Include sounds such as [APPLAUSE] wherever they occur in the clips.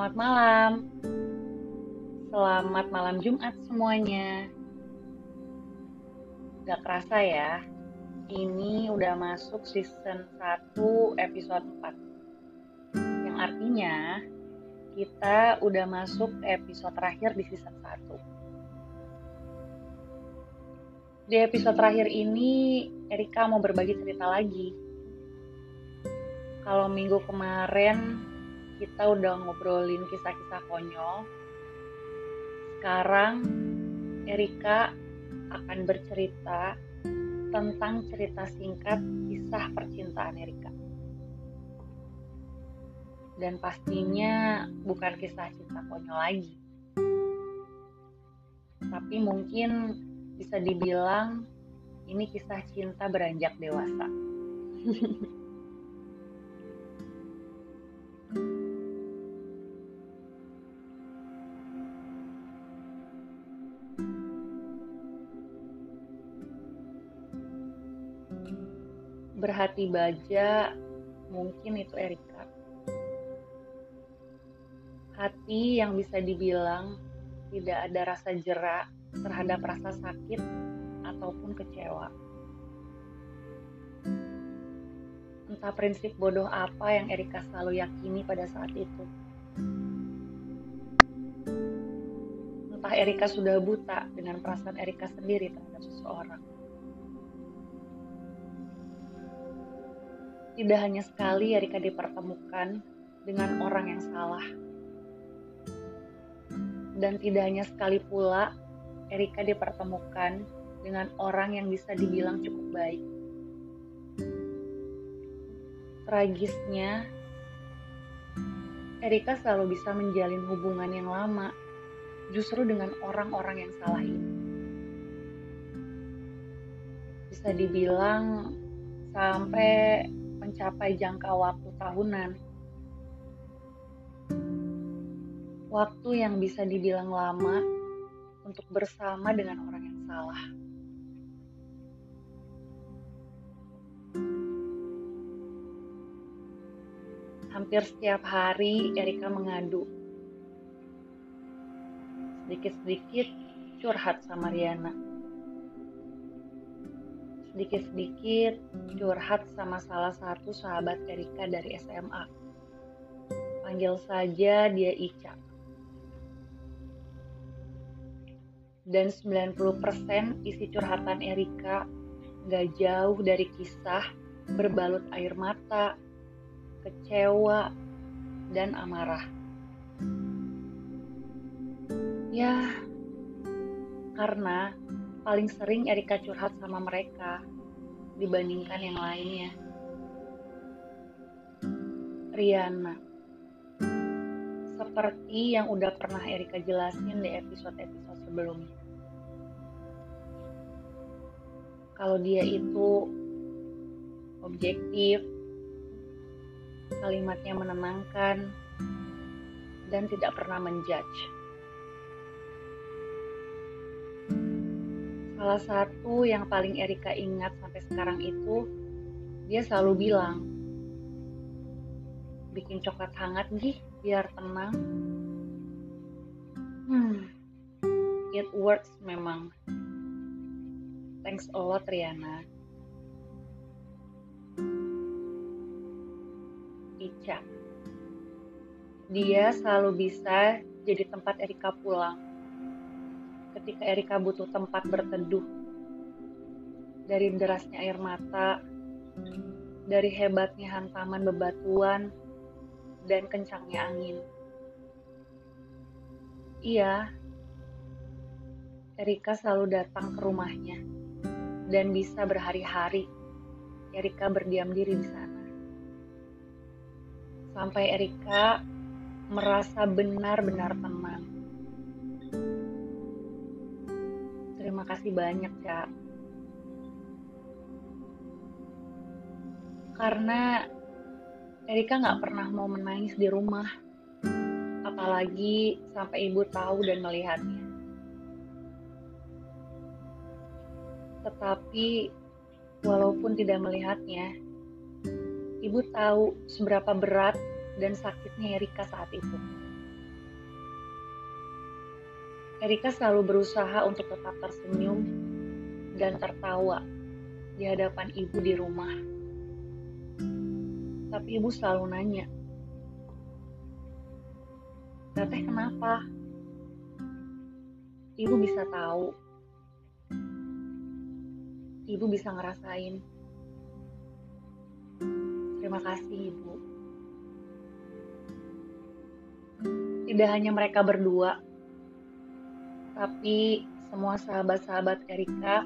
Selamat malam. Selamat malam Jumat semuanya. Gak kerasa ya, ini udah masuk season 1 episode 4. Yang artinya kita udah masuk episode terakhir di season 1. Di episode terakhir ini, Erika mau berbagi cerita lagi. Kalau minggu kemarin kita udah ngobrolin kisah-kisah konyol. Sekarang Erika akan bercerita tentang cerita singkat kisah percintaan Erika. Dan pastinya bukan kisah cinta konyol lagi. Tapi mungkin bisa dibilang ini kisah cinta beranjak dewasa. [LAUGHS] berhati baja mungkin itu Erika. Hati yang bisa dibilang tidak ada rasa jerak terhadap rasa sakit ataupun kecewa. Entah prinsip bodoh apa yang Erika selalu yakini pada saat itu. Entah Erika sudah buta dengan perasaan Erika sendiri terhadap seseorang Tidak hanya sekali Erika dipertemukan dengan orang yang salah. Dan tidak hanya sekali pula Erika dipertemukan dengan orang yang bisa dibilang cukup baik. Tragisnya, Erika selalu bisa menjalin hubungan yang lama justru dengan orang-orang yang salah ini. Bisa dibilang sampai mencapai jangka waktu tahunan. Waktu yang bisa dibilang lama untuk bersama dengan orang yang salah. Hampir setiap hari Erika mengadu. Sedikit-sedikit curhat sama Riana sedikit-sedikit curhat sama salah satu sahabat Erika dari SMA. Panggil saja dia Ica. Dan 90% isi curhatan Erika gak jauh dari kisah berbalut air mata, kecewa, dan amarah. Ya, karena paling sering Erika curhat sama mereka dibandingkan yang lainnya. Riana. Seperti yang udah pernah Erika jelasin di episode-episode sebelumnya. Kalau dia itu objektif, kalimatnya menenangkan, dan tidak pernah menjudge. Salah satu yang paling Erika ingat sampai sekarang itu, dia selalu bilang, bikin coklat hangat nih biar tenang. Hmm, it works memang. Thanks a lot Riana. Ica. Dia selalu bisa jadi tempat Erika pulang ketika Erika butuh tempat berteduh. Dari derasnya air mata, dari hebatnya hantaman bebatuan, dan kencangnya angin. Iya, Erika selalu datang ke rumahnya dan bisa berhari-hari Erika berdiam diri di sana. Sampai Erika merasa benar-benar tenang. Terima kasih banyak, Cak. Karena Erika nggak pernah mau menangis di rumah. Apalagi sampai ibu tahu dan melihatnya. Tetapi walaupun tidak melihatnya, ibu tahu seberapa berat dan sakitnya Erika saat itu. Erika selalu berusaha untuk tetap tersenyum dan tertawa di hadapan ibu di rumah. Tapi ibu selalu nanya, Teteh kenapa? Ibu bisa tahu. Ibu bisa ngerasain. Terima kasih, Ibu. Tidak hanya mereka berdua, tapi semua sahabat-sahabat Erika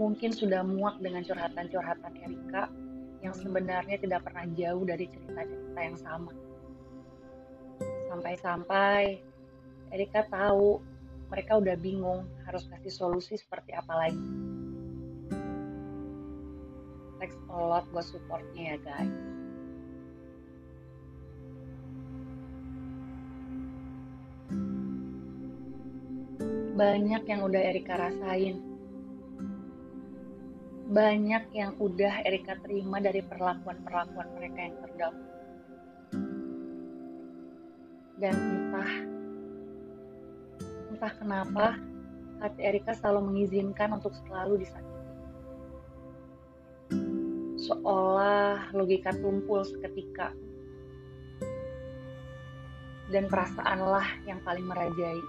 mungkin sudah muak dengan curhatan-curhatan Erika yang sebenarnya tidak pernah jauh dari cerita-cerita yang sama. Sampai-sampai Erika tahu mereka udah bingung harus kasih solusi seperti apa lagi. Thanks a lot buat supportnya ya guys. Banyak yang udah Erika rasain. Banyak yang udah Erika terima dari perlakuan-perlakuan mereka yang terdahulu. Dan entah, entah kenapa hati Erika selalu mengizinkan untuk selalu disakiti. Seolah logika tumpul seketika. Dan perasaanlah yang paling merajai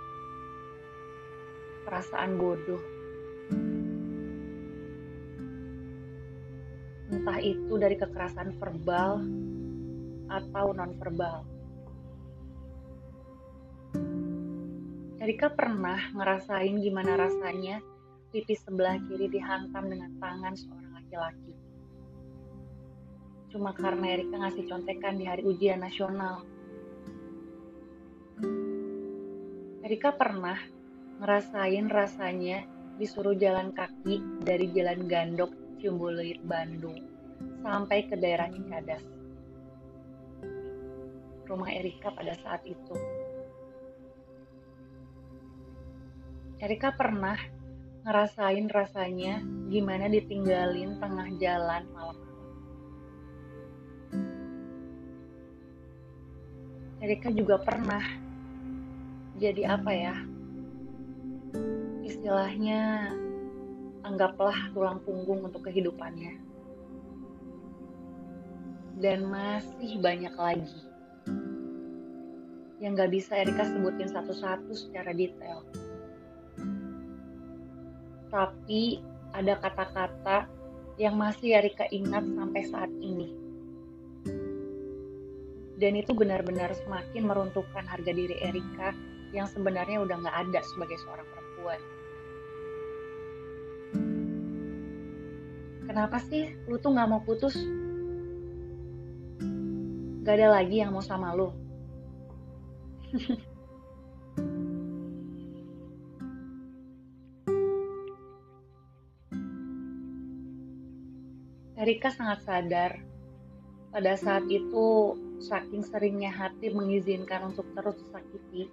perasaan bodoh. Entah itu dari kekerasan verbal atau non-verbal. Erika pernah ngerasain gimana rasanya pipi sebelah kiri dihantam dengan tangan seorang laki-laki. Cuma karena Erika ngasih contekan di hari ujian nasional. Erika pernah ngerasain rasanya disuruh jalan kaki dari Jalan Gandok Ciumbulir Bandung sampai ke daerah Cicadas. Rumah Erika pada saat itu. Erika pernah ngerasain rasanya gimana ditinggalin tengah jalan malam-malam. Erika juga pernah jadi apa ya istilahnya anggaplah tulang punggung untuk kehidupannya. Dan masih banyak lagi yang gak bisa Erika sebutin satu-satu secara detail. Tapi ada kata-kata yang masih Erika ingat sampai saat ini. Dan itu benar-benar semakin meruntuhkan harga diri Erika yang sebenarnya udah gak ada sebagai seorang perempuan. Kenapa sih lu tuh gak mau putus? Gak ada lagi yang mau sama lu. [LAUGHS] Erika sangat sadar pada saat itu saking seringnya hati mengizinkan untuk terus disakiti.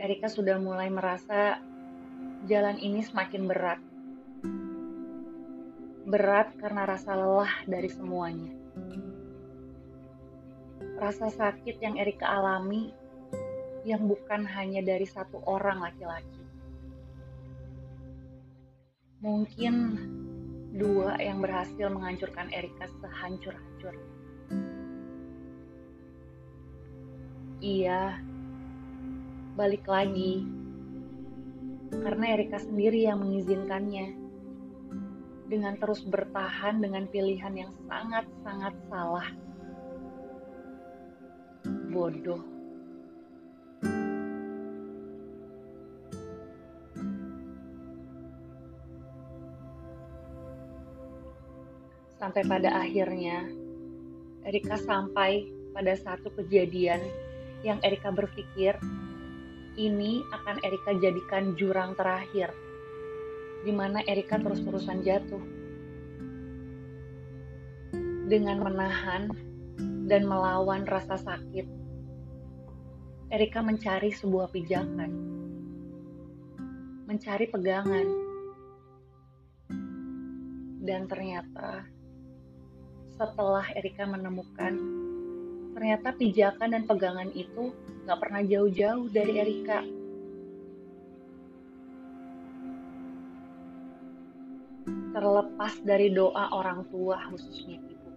Erika sudah mulai merasa jalan ini semakin berat berat karena rasa lelah dari semuanya. Rasa sakit yang Erika alami yang bukan hanya dari satu orang laki-laki. Mungkin dua yang berhasil menghancurkan Erika sehancur-hancur. Iya, balik lagi. Karena Erika sendiri yang mengizinkannya dengan terus bertahan dengan pilihan yang sangat-sangat salah. Bodoh. Sampai pada akhirnya, Erika sampai pada satu kejadian yang Erika berpikir ini akan Erika jadikan jurang terakhir di mana Erika terus-terusan jatuh. Dengan menahan dan melawan rasa sakit, Erika mencari sebuah pijakan, mencari pegangan, dan ternyata setelah Erika menemukan, Ternyata pijakan dan pegangan itu gak pernah jauh-jauh dari Erika. Terlepas dari doa orang tua khususnya ibu.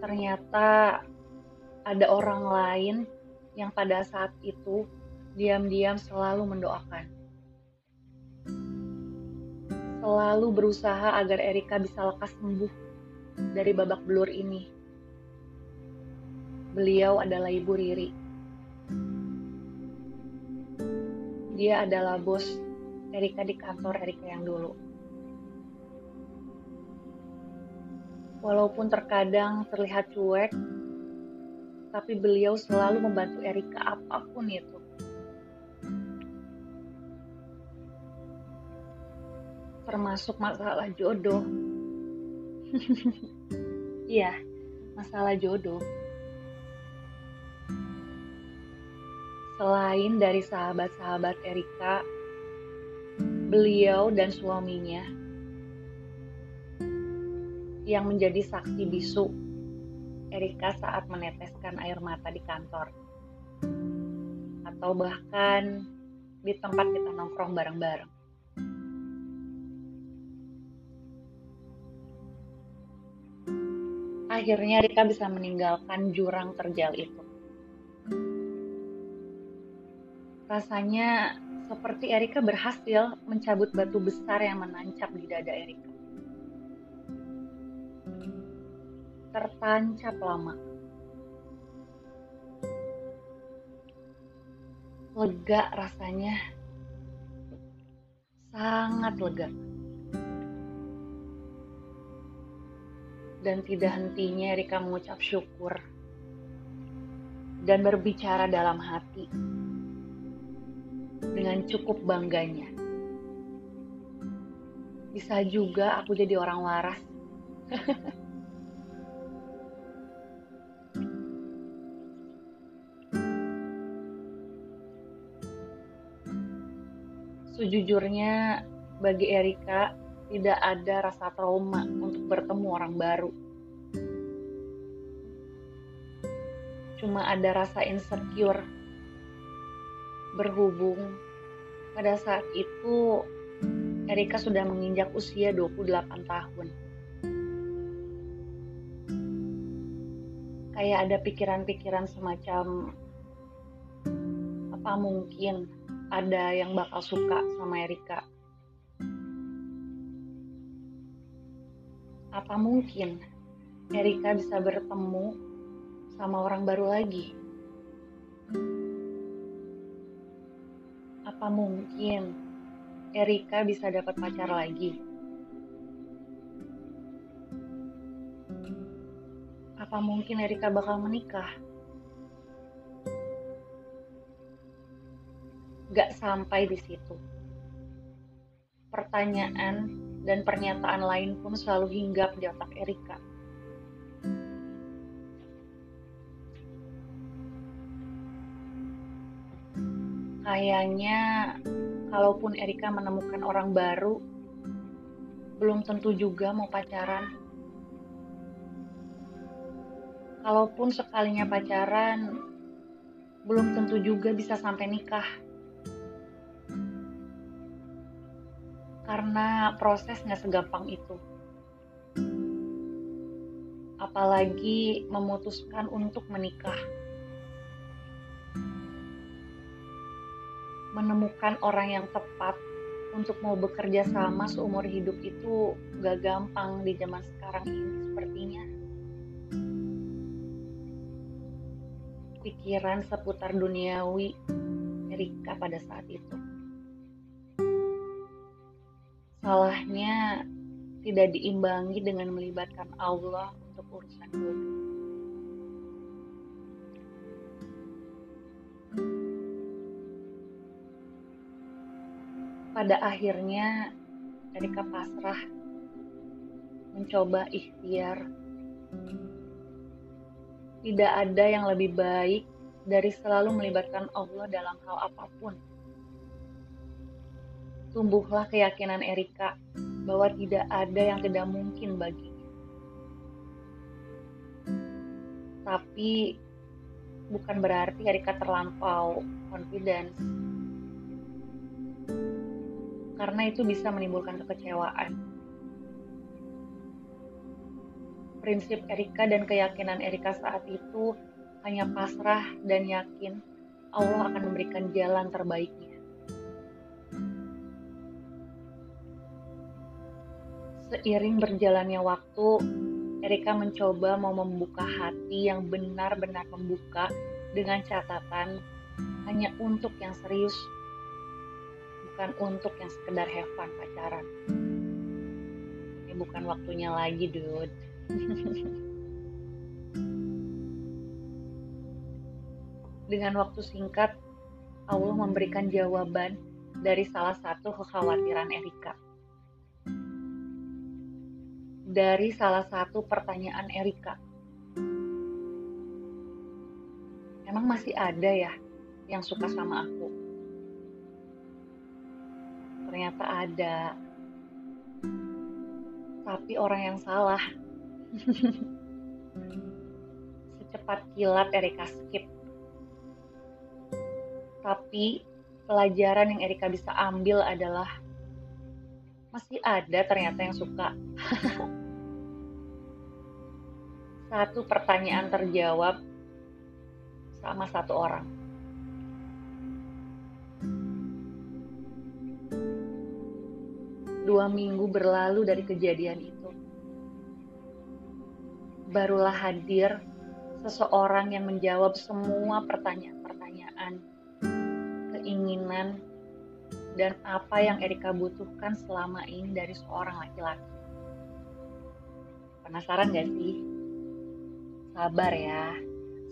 Ternyata ada orang lain yang pada saat itu diam-diam selalu mendoakan. Selalu berusaha agar Erika bisa lekas sembuh dari babak belur ini. Beliau adalah Ibu Riri. Dia adalah bos Erika di kantor Erika yang dulu. Walaupun terkadang terlihat cuek, tapi beliau selalu membantu Erika apa pun itu. Termasuk masalah jodoh. [LAUGHS] Iya, masalah jodoh. Selain dari sahabat-sahabat Erika, beliau dan suaminya yang menjadi saksi bisu Erika saat meneteskan air mata di kantor atau bahkan di tempat kita nongkrong bareng-bareng. Akhirnya Erika bisa meninggalkan jurang terjal itu. Rasanya seperti Erika berhasil mencabut batu besar yang menancap di dada Erika. Tertancap lama. Lega rasanya. Sangat lega. Dan tidak hentinya Erika mengucap syukur dan berbicara dalam hati dengan cukup bangganya. Bisa juga aku jadi orang waras. [LAUGHS] Sejujurnya, bagi Erika tidak ada rasa trauma untuk bertemu orang baru. Cuma ada rasa insecure berhubung pada saat itu Erika sudah menginjak usia 28 tahun. Kayak ada pikiran-pikiran semacam apa mungkin ada yang bakal suka sama Erika. Apa mungkin Erika bisa bertemu sama orang baru lagi? Apa mungkin Erika bisa dapat pacar lagi? Apa mungkin Erika bakal menikah? Gak sampai di situ. Pertanyaan dan pernyataan lain pun selalu hinggap di otak Erika. kayaknya kalaupun Erika menemukan orang baru, belum tentu juga mau pacaran. Kalaupun sekalinya pacaran, belum tentu juga bisa sampai nikah. Karena proses nggak segampang itu. Apalagi memutuskan untuk menikah. menemukan orang yang tepat untuk mau bekerja sama seumur hidup itu gak gampang di zaman sekarang ini sepertinya. Pikiran seputar duniawi Erika pada saat itu. Salahnya tidak diimbangi dengan melibatkan Allah untuk urusan jodoh. pada akhirnya Erika pasrah mencoba ikhtiar tidak ada yang lebih baik dari selalu melibatkan Allah dalam hal apa pun tumbuhlah keyakinan Erika bahwa tidak ada yang tidak mungkin baginya tapi bukan berarti Erika terlampau confidence karena itu bisa menimbulkan kekecewaan. Prinsip Erika dan keyakinan Erika saat itu hanya pasrah dan yakin Allah akan memberikan jalan terbaiknya. Seiring berjalannya waktu, Erika mencoba mau membuka hati yang benar-benar membuka dengan catatan hanya untuk yang serius, bukan untuk yang sekedar have fun pacaran. Ini bukan waktunya lagi, dude. [LAUGHS] Dengan waktu singkat, Allah memberikan jawaban dari salah satu kekhawatiran Erika. Dari salah satu pertanyaan Erika. Emang masih ada ya yang suka sama aku? Ternyata ada. Tapi orang yang salah. [LAUGHS] Secepat kilat Erika skip. Tapi pelajaran yang Erika bisa ambil adalah masih ada ternyata yang suka. [LAUGHS] satu pertanyaan terjawab sama satu orang. Dua minggu berlalu dari kejadian itu barulah hadir seseorang yang menjawab semua pertanyaan-pertanyaan, keinginan, dan apa yang Erika butuhkan selama ini dari seorang laki-laki. Penasaran gak sih? Sabar ya,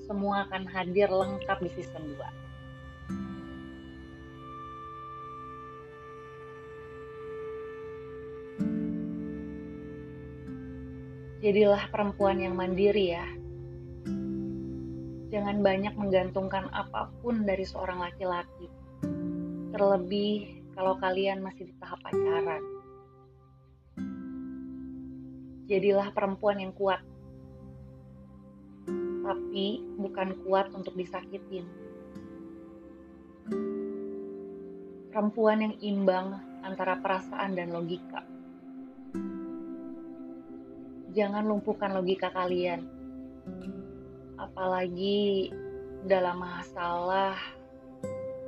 semua akan hadir lengkap di season 2. Jadilah perempuan yang mandiri ya. Jangan banyak menggantungkan apa pun dari seorang laki-laki. Terlebih kalau kalian masih di tahap pacaran. Jadilah perempuan yang kuat. Tapi bukan kuat untuk disakitin. Perempuan yang imbang antara perasaan dan logika jangan lumpuhkan logika kalian. Apalagi dalam masalah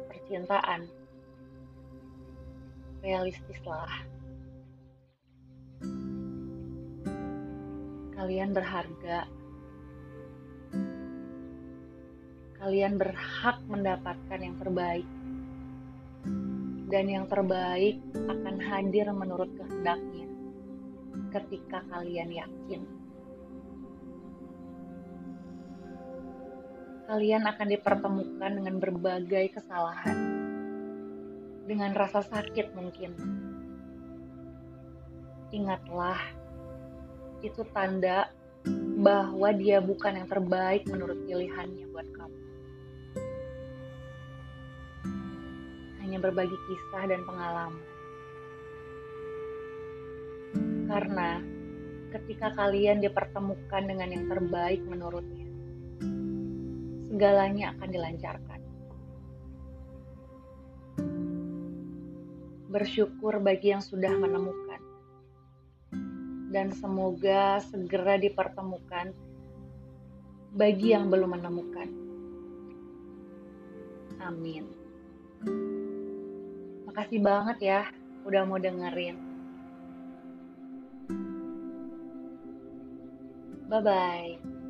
percintaan. Realistislah. Kalian berharga. Kalian berhak mendapatkan yang terbaik. Dan yang terbaik akan hadir menurut kehendaknya ketika kalian yakin. Kalian akan dipertemukan dengan berbagai kesalahan, dengan rasa sakit mungkin. Ingatlah, itu tanda bahwa dia bukan yang terbaik menurut pilihannya Hanya berbagi kisah dan pengalaman karena ketika kalian dipertemukan dengan yang terbaik menurutnya, segalanya akan dilancarkan. Bersyukur bagi yang sudah menemukan, dan semoga segera dipertemukan bagi yang belum menemukan. Amin. Makasih banget ya udah mau dengerin. Bye bye.